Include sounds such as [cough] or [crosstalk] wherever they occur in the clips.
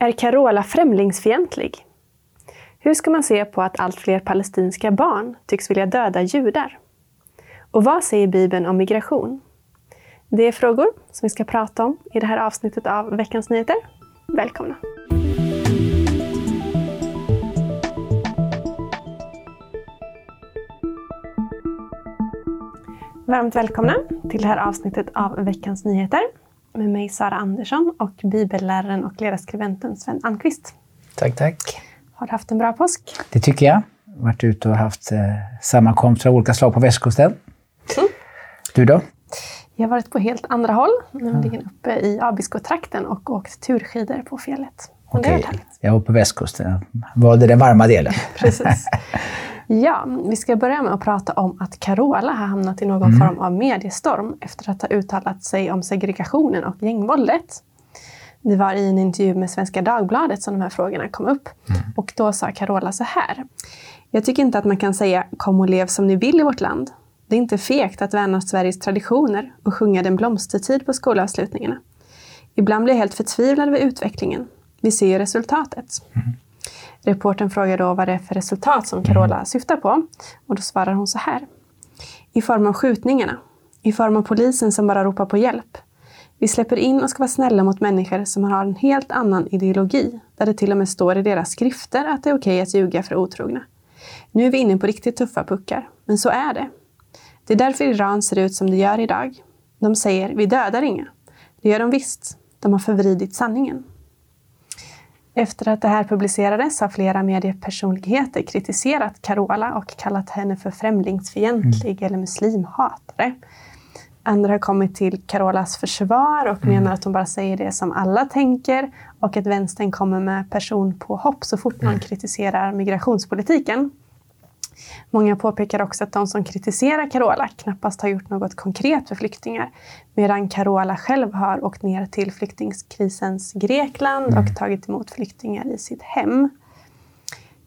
Är Carola främlingsfientlig? Hur ska man se på att allt fler palestinska barn tycks vilja döda judar? Och vad säger Bibeln om migration? Det är frågor som vi ska prata om i det här avsnittet av Veckans Nyheter. Välkomna! Varmt välkomna till det här avsnittet av Veckans Nyheter med mig Sara Andersson och bibelläraren och ledarskribenten Sven Almqvist. Tack, tack. Har du haft en bra påsk? Det tycker jag. Varit ute och haft eh, sammankomster av olika slag på västkusten. Mm. Du då? Jag har varit på helt andra håll, nämligen uppe i Abisko-trakten och åkt turskidor på fjället. Okej, okay. jag var på västkusten. Jag valde den varma delen. Precis. [laughs] Ja, vi ska börja med att prata om att Carola har hamnat i någon mm. form av mediestorm efter att ha uttalat sig om segregationen och gängvåldet. Det var i en intervju med Svenska Dagbladet som de här frågorna kom upp. Mm. Och då sa Carola så här. Jag tycker inte att man kan säga kom och lev som ni vill i vårt land. Det är inte fegt att värna Sveriges traditioner och sjunga den blomstertid på skolavslutningarna. Ibland blir jag helt förtvivlad över utvecklingen. Vi ser ju resultatet. Mm. Reporten frågar då vad det är för resultat som Carola mm. syftar på. Och då svarar hon så här. I form av skjutningarna. I form av polisen som bara ropar på hjälp. Vi släpper in och ska vara snälla mot människor som har en helt annan ideologi, där det till och med står i deras skrifter att det är okej att ljuga för otrogna. Nu är vi inne på riktigt tuffa puckar, men så är det. Det är därför Iran ser ut som det gör idag. De säger vi dödar inga. Det gör de visst. De har förvridit sanningen. Efter att det här publicerades har flera mediepersonligheter kritiserat Carola och kallat henne för främlingsfientlig mm. eller muslimhatare. Andra har kommit till Carolas försvar och mm. menar att hon bara säger det som alla tänker och att vänstern kommer med personpåhopp så fort man mm. kritiserar migrationspolitiken. Många påpekar också att de som kritiserar Carola knappast har gjort något konkret för flyktingar, medan Carola själv har åkt ner till flyktingkrisens Grekland och mm. tagit emot flyktingar i sitt hem.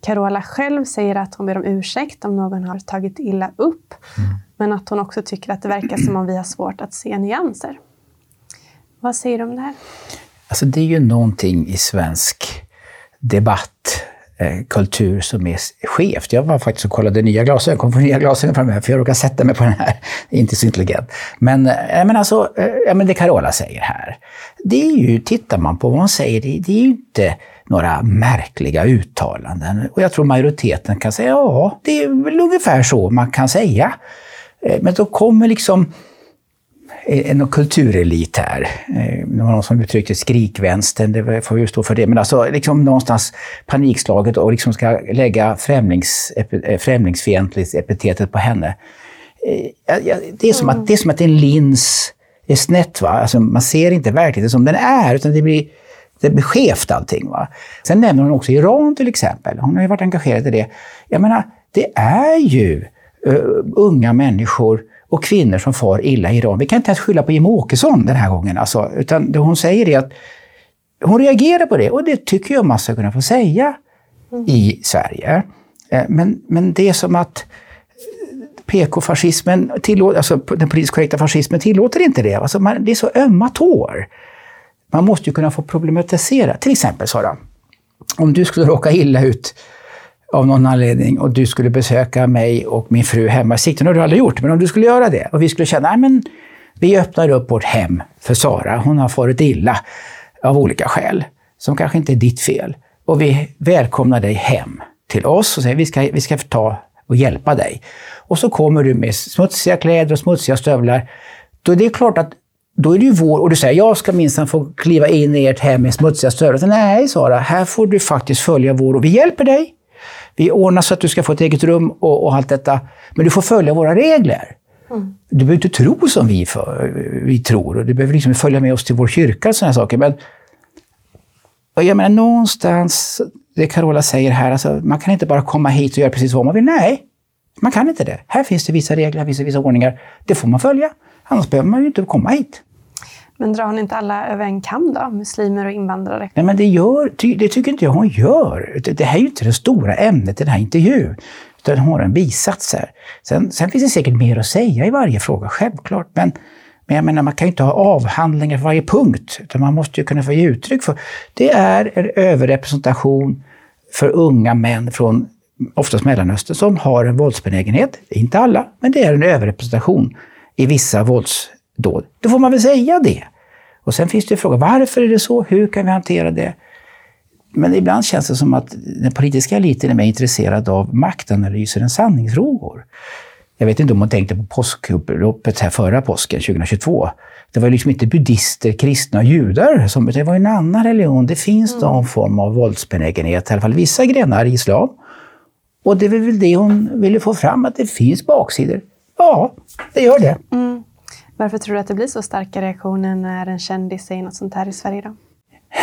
Carola själv säger att hon ber om ursäkt om någon har tagit illa upp, mm. men att hon också tycker att det verkar som om vi har svårt att se nyanser. Vad säger du om det här? Alltså det är ju någonting i svensk debatt Eh, kultur som är skevt. Jag var faktiskt och kollade nya glasögon, jag kom få nya glasögon framöver för jag råkade sätta mig på den här. [laughs] Inte så intelligent. Men, äh, men alltså, äh, men det Carola säger här, det är ju, tittar man på vad hon säger, det, det är ju inte några märkliga uttalanden. Och jag tror majoriteten kan säga, ja, det är väl ungefär så man kan säga. Men då kommer liksom en kulturelit här. Eh, det var någon som uttryckte skrikvänstern, det får ju stå för det. Men alltså liksom någonstans panikslaget och liksom ska lägga främlings, eh, främlingsfientligt epitetet på henne. Eh, det är, som att, det är som att en lins är snett. Va? Alltså man ser inte verkligheten som den är, utan det blir, det blir skevt allting. Va? Sen nämner hon också Iran till exempel. Hon har ju varit engagerad i det. Jag menar, det är ju uh, unga människor och kvinnor som far illa i Iran. Vi kan inte ens skylla på Jimmie Åkesson den här gången. Alltså, utan det hon säger är att hon reagerar på det och det tycker jag man ska kunna få säga mm. i Sverige. Eh, men, men det är som att PK-fascismen, alltså den politiskt korrekta fascismen tillåter inte det. Alltså man, det är så ömma tår. Man måste ju kunna få problematisera. Till exempel Sara, om du skulle råka illa ut av någon anledning och du skulle besöka mig och min fru hemma i Sigtuna, har du aldrig gjort, men om du skulle göra det och vi skulle känna, att vi öppnar upp vårt hem för Sara, hon har farit illa av olika skäl, som kanske inte är ditt fel. Och vi välkomnar dig hem till oss och säger vi ska, vi ska ta och hjälpa dig. Och så kommer du med smutsiga kläder och smutsiga stövlar. Då är det klart att då är det ju vår, och du säger jag ska minsann få kliva in i ert hem med smutsiga stövlar. Nej Sara, här får du faktiskt följa vår och vi hjälper dig. Vi ordnar så att du ska få ett eget rum och, och allt detta. Men du får följa våra regler. Mm. Du behöver inte tro som vi, för, vi tror. Och du behöver liksom följa med oss till vår kyrka och sådana saker. Men jag menar någonstans, det Carola säger här, alltså, man kan inte bara komma hit och göra precis vad man vill. Nej, man kan inte det. Här finns det vissa regler, vissa, vissa ordningar. Det får man följa. Annars behöver man ju inte komma hit. Men drar hon inte alla över en kam då? Muslimer och invandrare? Nej, men det, gör, det tycker inte jag hon gör. Det här är ju inte det stora ämnet i den här intervjun. Utan hon har en bisats här. Sen, sen finns det säkert mer att säga i varje fråga, självklart. Men, Men jag menar, man kan ju inte ha avhandlingar för varje punkt, utan man måste ju kunna få ge uttryck för. Det är en överrepresentation för unga män från oftast Mellanöstern som har en våldsbenägenhet. Inte alla, men det är en överrepresentation i vissa våldsdåd. Då får man väl säga det. Och sen finns det frågor, varför är det så? Hur kan vi hantera det? Men ibland känns det som att den politiska eliten är mer intresserad av maktanalyser än sanningsfrågor. Jag vet inte om hon tänkte på påskupploppet här förra påsken, 2022. Det var liksom inte buddister, kristna och judar. Som, det var en annan religion. Det finns mm. någon form av våldsbenägenhet, i alla fall vissa grenar i islam. Och det är väl det hon ville få fram, att det finns baksidor. Ja, det gör det. Mm. Varför tror du att det blir så starka reaktioner när en kändis säger något sånt här i Sverige? Då?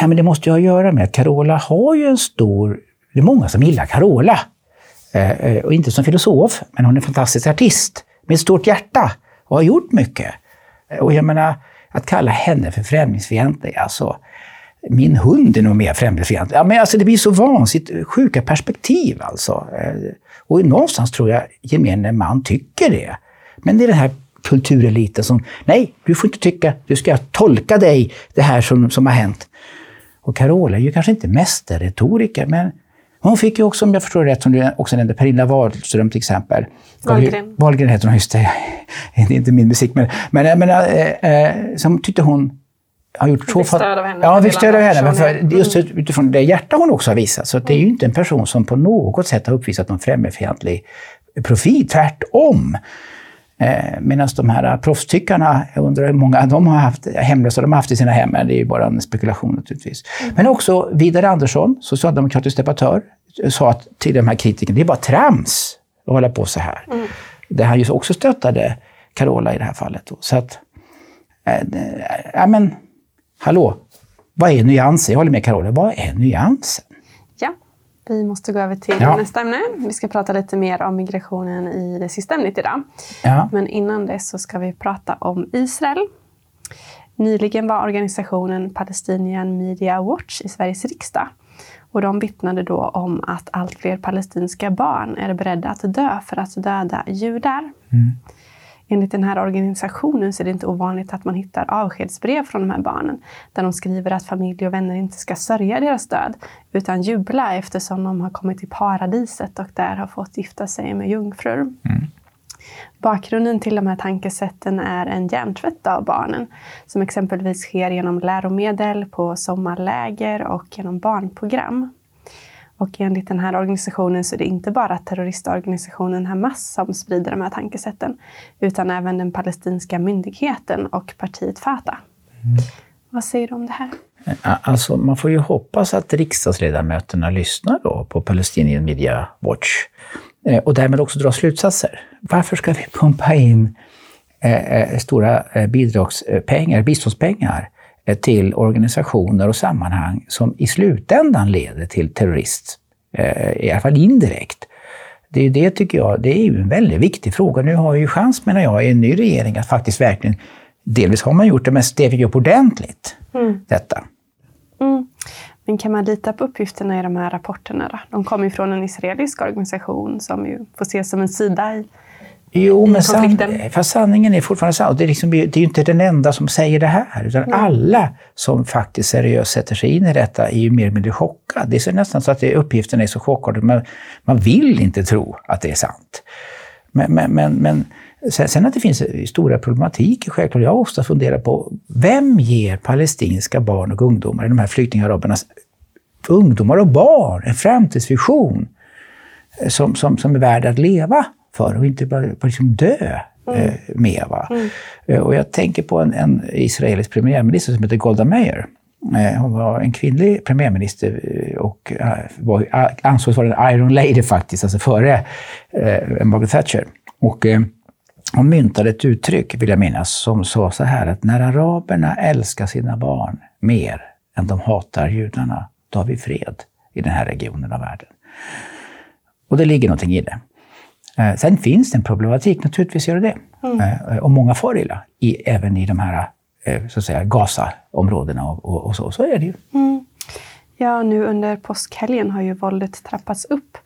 Ja, men det måste ju ha att göra med att Carola har ju en stor... Det är många som gillar Carola. Eh, eh, och inte som filosof, men hon är en fantastisk artist med ett stort hjärta och har gjort mycket. Eh, och jag menar, att kalla henne för främlingsfientlig, alltså min hund är nog mer främlingsfientlig. Ja, men alltså, det blir så vansinnigt sjuka perspektiv alltså. Eh, och någonstans tror jag gemene man tycker det. Men det är den här kultureliten som, nej, du får inte tycka, du ska tolka dig, det här som, som har hänt. Och Carola är ju kanske inte mästerretoriker, men hon fick ju också, om jag förstår rätt, som du också nämnde, Pernilla Wahlström till exempel. Wahlgren. Wahlgren heter hon, just det. [laughs] det är inte min musik, men, men, men äh, äh, som tyckte hon har gjort så... Fick stöd av henne. Ja, fick stöd av henne. För, just utifrån det hjärta hon också har visat. Så det är ju inte en person som på något sätt har uppvisat någon främlingsfientlig profil. Tvärtom. Eh, Medan de här proffstyckarna, jag undrar hur många de har haft hemlösa de har haft i sina hem. Det är ju bara en spekulation naturligtvis. Mm. Men också Vidar Andersson, socialdemokratisk debattör, sa att till de här kritikerna, det är bara trams att hålla på så här. Mm. Där han ju också stöttade Carola i det här fallet. Då. Så att, äh, ja men, hallå, vad är nyansen? Jag håller med Carola, vad är nyansen? Vi måste gå över till ja. nästa ämne. Vi ska prata lite mer om migrationen i det sista ämnet idag. Ja. Men innan det så ska vi prata om Israel. Nyligen var organisationen Palestinian Media Watch i Sveriges riksdag. Och de vittnade då om att allt fler palestinska barn är beredda att dö för att döda judar. Mm. Enligt den här organisationen så är det inte ovanligt att man hittar avskedsbrev från de här barnen där de skriver att familj och vänner inte ska sörja deras död utan jubla eftersom de har kommit till paradiset och där har fått gifta sig med jungfrur. Mm. Bakgrunden till de här tankesätten är en hjärntvätt av barnen som exempelvis sker genom läromedel på sommarläger och genom barnprogram. Och enligt den här organisationen så är det inte bara terroristorganisationen Hamas som sprider de här tankesätten, utan även den palestinska myndigheten och partiet Fatah. Mm. Vad säger du om det här? Alltså, man får ju hoppas att riksdagsledamöterna lyssnar då på Palestinian Media Watch eh, och därmed också dra slutsatser. Varför ska vi pumpa in eh, eh stora eh, bidragspengar, biståndspengar Eh, till organisationer och sammanhang som i slutändan leder till terrorist, eh, i alla fall indirekt. Det, är det tycker jag, det är ju en väldigt viktig fråga. Nu har ju chans, menar jag, i en ny regering att faktiskt verkligen, delvis har man gjort det, men steget upp ordentligt, mm. detta. Mm. Men kan man lita på uppgifterna i de här rapporterna? Då? De kommer ju från en israelisk organisation som ju får ses som en sida i Jo, men san, fast sanningen är fortfarande sann. Det är, liksom, det är ju inte den enda som säger det här, utan mm. alla som faktiskt seriöst sätter sig in i detta är ju mer eller mindre chockade. Det är nästan så att det, uppgifterna är så chockade, men man vill inte tro att det är sant. Men, men, men, men sen, sen, att det finns stora problematik, självklart. Jag har ofta funderat på, vem ger palestinska barn och ungdomar, de här flyktingarabernas ungdomar och barn, en framtidsvision som, som, som är värd att leva? För och inte bara, bara liksom dö mm. eh, med. Va? Mm. Eh, och jag tänker på en, en, israelisk premiärminister som heter Golda Meir. Eh, hon var en kvinnlig premiärminister och var, ansågs vara en Iron Lady faktiskt, alltså före eh, Margaret Thatcher. Och, eh, hon myntade ett uttryck, vill jag minnas, som sa så här att när araberna älskar sina barn mer än de hatar judarna, då har vi fred i den här regionen av världen. Och det ligger någonting i det. Eh, sen finns det en problematik, naturligtvis gör det det. Mm. Eh, och många far illa, i, även i de här eh, så att säga, Gaza-områdena och, och, och, så. Så är det ju. Mm. Ja, nu under påskhelgen har ju våldet trappats upp.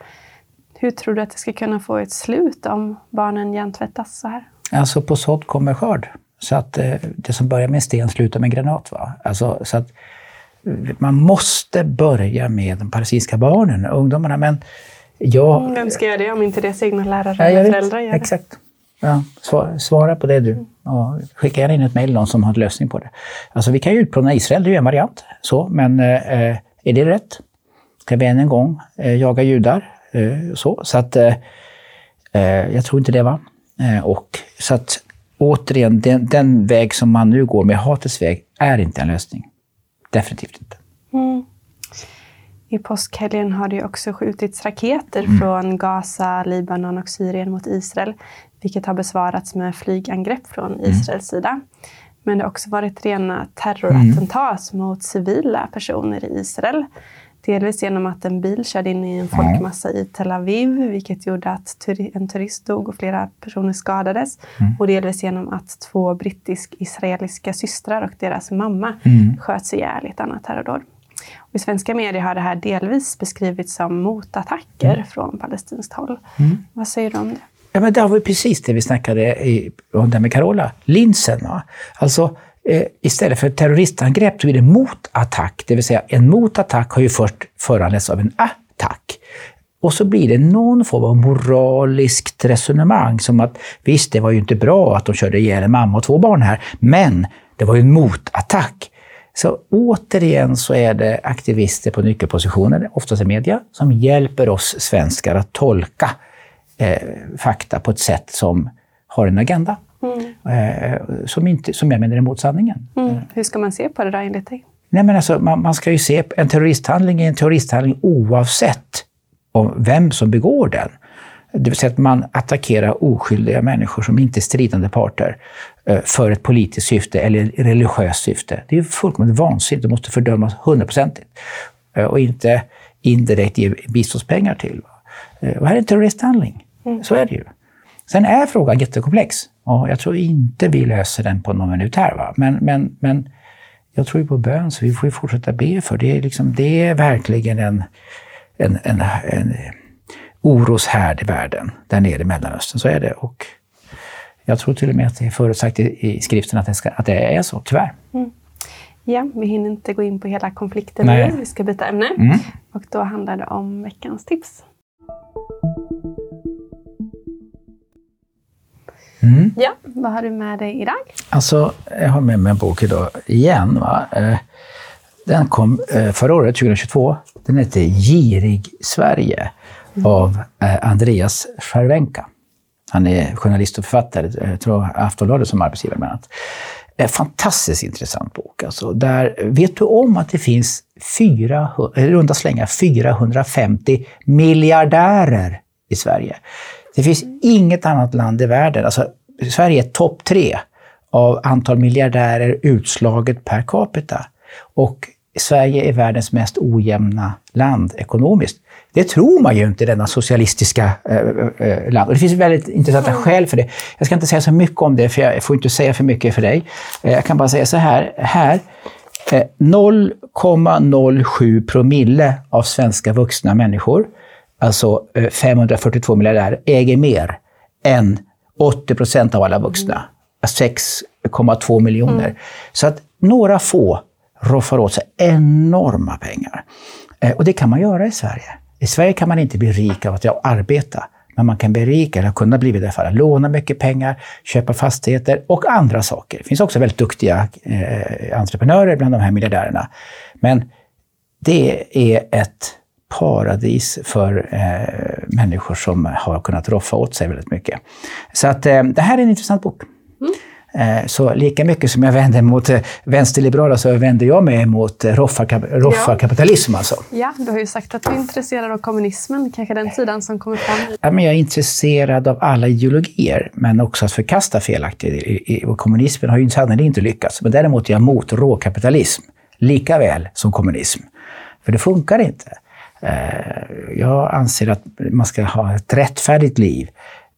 Hur tror du att det ska kunna få ett slut om barnen hjärntvättas så här? Alltså på sådd kommer skörd. Så att det som börjar med en sten slutar med en granat. Va? Alltså, så att man måste börja med de palestinska barnen och ungdomarna. Men jag, Vem ska göra det om inte deras egna lärare eller föräldrar gör det? Exakt. Ja, svara på det du. Ja, skicka gärna in ett mejl någon som har en lösning på det. Alltså vi kan ju utplåna Israel, det är ju en variant. Så, men eh, är det rätt? Ska vi än en gång eh, jaga judar? Eh, så, så att eh, eh, jag tror inte det. va? Eh, och, så att återigen, den, den, väg som man nu går med hatets väg är inte en lösning. Definitivt inte. Mm. I påskhelgen har det också skjutits raketer mm. från Gaza, Libanon och Syrien mot Israel, vilket har besvarats med flygangrepp från mm. Israels sida. Men det har också varit rena terrorattentat mm. mot civila personer i Israel. Delvis genom att en bil körde in i en folkmassa i Tel Aviv, vilket gjorde att en turist dog och flera personer skadades. Mm. Och delvis genom att två brittisk-israeliska systrar och deras mamma mm. sköts ihjäl i ett annat terrordåd. I svenska medier har det här delvis beskrivits som motattacker mm. från palestinskt håll. Mm. Vad säger du om det? Ja, men det var precis det vi snackade i, om det med Carola. Linsen. Va? Alltså, eh, istället för terroristangrepp så blir det motattack. Det vill säga en motattack har ju först föranletts av en attack. Och så blir det någon form av moraliskt resonemang som att visst, det var ju inte bra att de körde ihjäl en mamma och två barn här, men det var ju en motattack. Så återigen så är det aktivister på nyckelpositioner, oftast i media, som hjälper oss svenskar att tolka eh, fakta på ett sätt som har en agenda. Mm. Eh, som, inte, som jag menar är mot sanningen. Mm. Hur ska man se på det då enligt dig? Nej, men alltså, man, man, ska ju se en terroristhandling är en terroristhandling oavsett om vem som begår den. Det vill säga att man attackerar oskyldiga människor som inte är stridande parter eh, för ett politiskt syfte eller religiöst syfte. Det är fullkomligt vansinnigt och måste fördömas hundraprocentigt. Eh, och inte indirekt ge biståndspengar till. Eh, och här är en terroristhandling. Mm. Så är det ju. Sen är frågan jättekomplex och jag tror inte vi löser den på någon minut här. Va? Men, men, men jag tror ju på bön, så vi får ju fortsätta be för det. Är liksom, det är verkligen en, en, en, en oroshärd i världen, där nere i Mellanöstern. Så är det. Och jag tror till och med att det är förutsagt i, i skriften att det, ska, att det är så, tyvärr. Mm. Ja, vi hinner inte gå in på hela konflikten nu. Vi ska byta ämne. Mm. Och då handlar det om veckans tips. Mm. Ja, vad har du med dig idag? Alltså, jag har med mig en bok idag igen. Va? Eh, den kom eh, förra året, 2022. Den heter Girig Sverige mm. av eh, Andreas Cervenka. Han är journalist och författare, eh, jag tror Aftonbladet som arbetsgivare bland annat. En fantastiskt intressant bok. Alltså, där, vet du om att det finns 400, eh, runda slängar 450 miljardärer i Sverige? Det finns inget annat land i världen, alltså Sverige är topp tre av antal miljardärer utslaget per capita. Och Sverige är världens mest ojämna land ekonomiskt. Det tror man ju inte i denna socialistiska äh, äh, land. Och det finns väldigt intressanta mm. skäl för det. Jag ska inte säga så mycket om det, för jag får inte säga för mycket för dig. Jag kan bara säga så här. här 0,07 promille av svenska vuxna människor, alltså 542 miljardärer, äger mer än 80 procent av alla vuxna. 6,2 miljoner. Mm. Så att några få roffar åt sig enorma pengar. Och det kan man göra i Sverige. I Sverige kan man inte bli rik av att arbeta, men man kan bli rik, eller kunna bli det för att låna mycket pengar, köpa fastigheter och andra saker. Det finns också väldigt duktiga eh, entreprenörer bland de här miljardärerna. Men det är ett paradis för eh, människor som har kunnat roffa åt sig väldigt mycket. Så att, eh, det här är en intressant bok. Mm. Eh, så lika mycket som jag vänder mot eh, vänsterliberala så vänder jag mig mot eh, roffarkapitalism. Alltså. Ja, du har ju sagt att du är intresserad av kommunismen, kanske den sidan som kommer fram. Ja, men jag är intresserad av alla ideologier, men också att förkasta felaktigt. Och kommunismen har ju sannerligen inte lyckats. Men däremot är jag mot råkapitalism, lika väl som kommunism. För det funkar inte. Jag anser att man ska ha ett rättfärdigt liv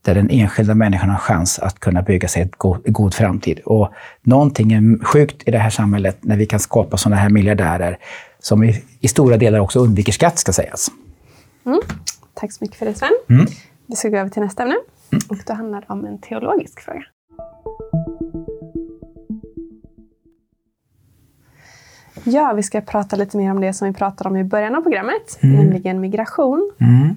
där den enskilda människan har chans att kunna bygga sig en god, god, framtid. Och någonting är sjukt i det här samhället när vi kan skapa sådana här miljardärer som i, i, stora delar också undviker skatt, ska sägas. Mm. Tack så mycket för det, Sven. Mm. Vi ska gå över till nästa ämne. Mm. Och då handlar det om en teologisk fråga. Ja, vi ska prata lite mer om det som vi pratade om i början av programmet, mm. nämligen migration. Mm.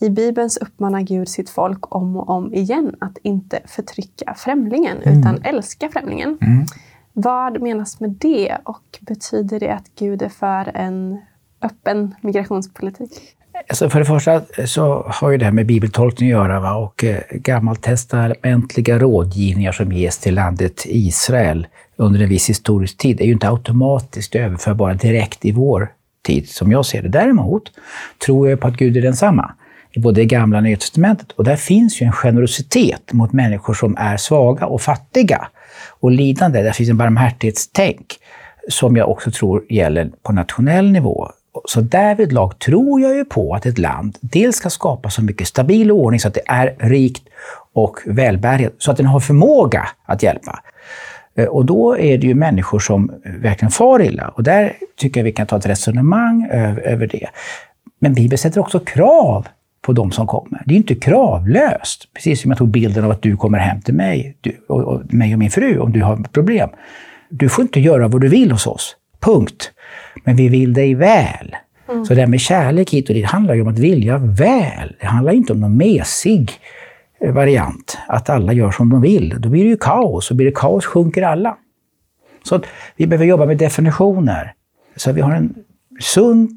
I Bibeln så uppmanar Gud sitt folk om och om igen att inte förtrycka främlingen, utan älska främlingen. Mm. Vad menas med det och betyder det att Gud är för en öppen migrationspolitik? Alltså för det första så har ju det här med bibeltolkning att göra va? och eh, gammaltestamentliga rådgivningar som ges till landet Israel under en viss historisk tid är ju inte automatiskt överförbara direkt i vår tid, som jag ser det. Däremot tror jag på att Gud är densamma både det gamla och nya testamentet. Och där finns ju en generositet mot människor som är svaga och fattiga och lidande. Där finns en barmhärtighetstänk som jag också tror gäller på nationell nivå. Så därvidlag tror jag ju på att ett land dels ska skapa så mycket stabil ordning så att det är rikt och välbärgat, så att den har förmåga att hjälpa. Eh, och då är det ju människor som verkligen far illa. Och där tycker jag vi kan ta ett resonemang över, över det. Men Bibeln sätter också krav på de som kommer. Det är inte kravlöst. Precis som jag tog bilden av att du kommer hem till mig, du, och, och mig och min fru, om du har problem. Du får inte göra vad du vill hos oss. Punkt. Men vi vill dig väl. Så det här med kärlek hit och dit handlar ju om att vilja väl. Det handlar inte om någon mesig eh, variant, att alla gör som de vill. Då blir det ju kaos, och blir det kaos sjunker alla. Så vi behöver jobba med definitioner. Så vi har en sund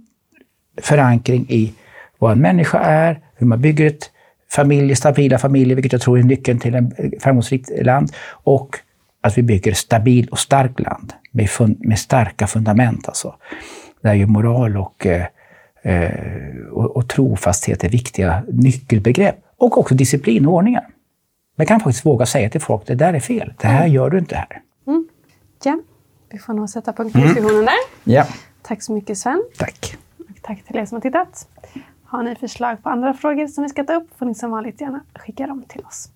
förankring i vad en människa är, hur man bygger ett familj, stabila familjer, vilket jag tror är nyckeln till en framgångsrikt land, och att vi bygger ett stabilt och starkt land med, fun- med starka fundament. Alltså. Där ju moral och, eh, eh, och, och trofasthet är viktiga nyckelbegrepp. Och också disciplin och ordningar. Man kan faktiskt våga säga till folk, det där är fel. Det här gör du inte här. Ja, vi får nog sätta punkt i diskussionen där. Ja, Tack så mycket Sven. tack. Och tack till er som har tittat. Har ni förslag på andra frågor som vi ska ta upp får ni som vanligt gärna skicka dem till oss.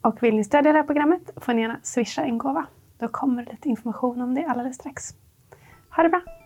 Och vill ni stödja det här programmet får ni gärna swisha en gåva. Då kommer lite information om det alldeles strax. Ha det bra!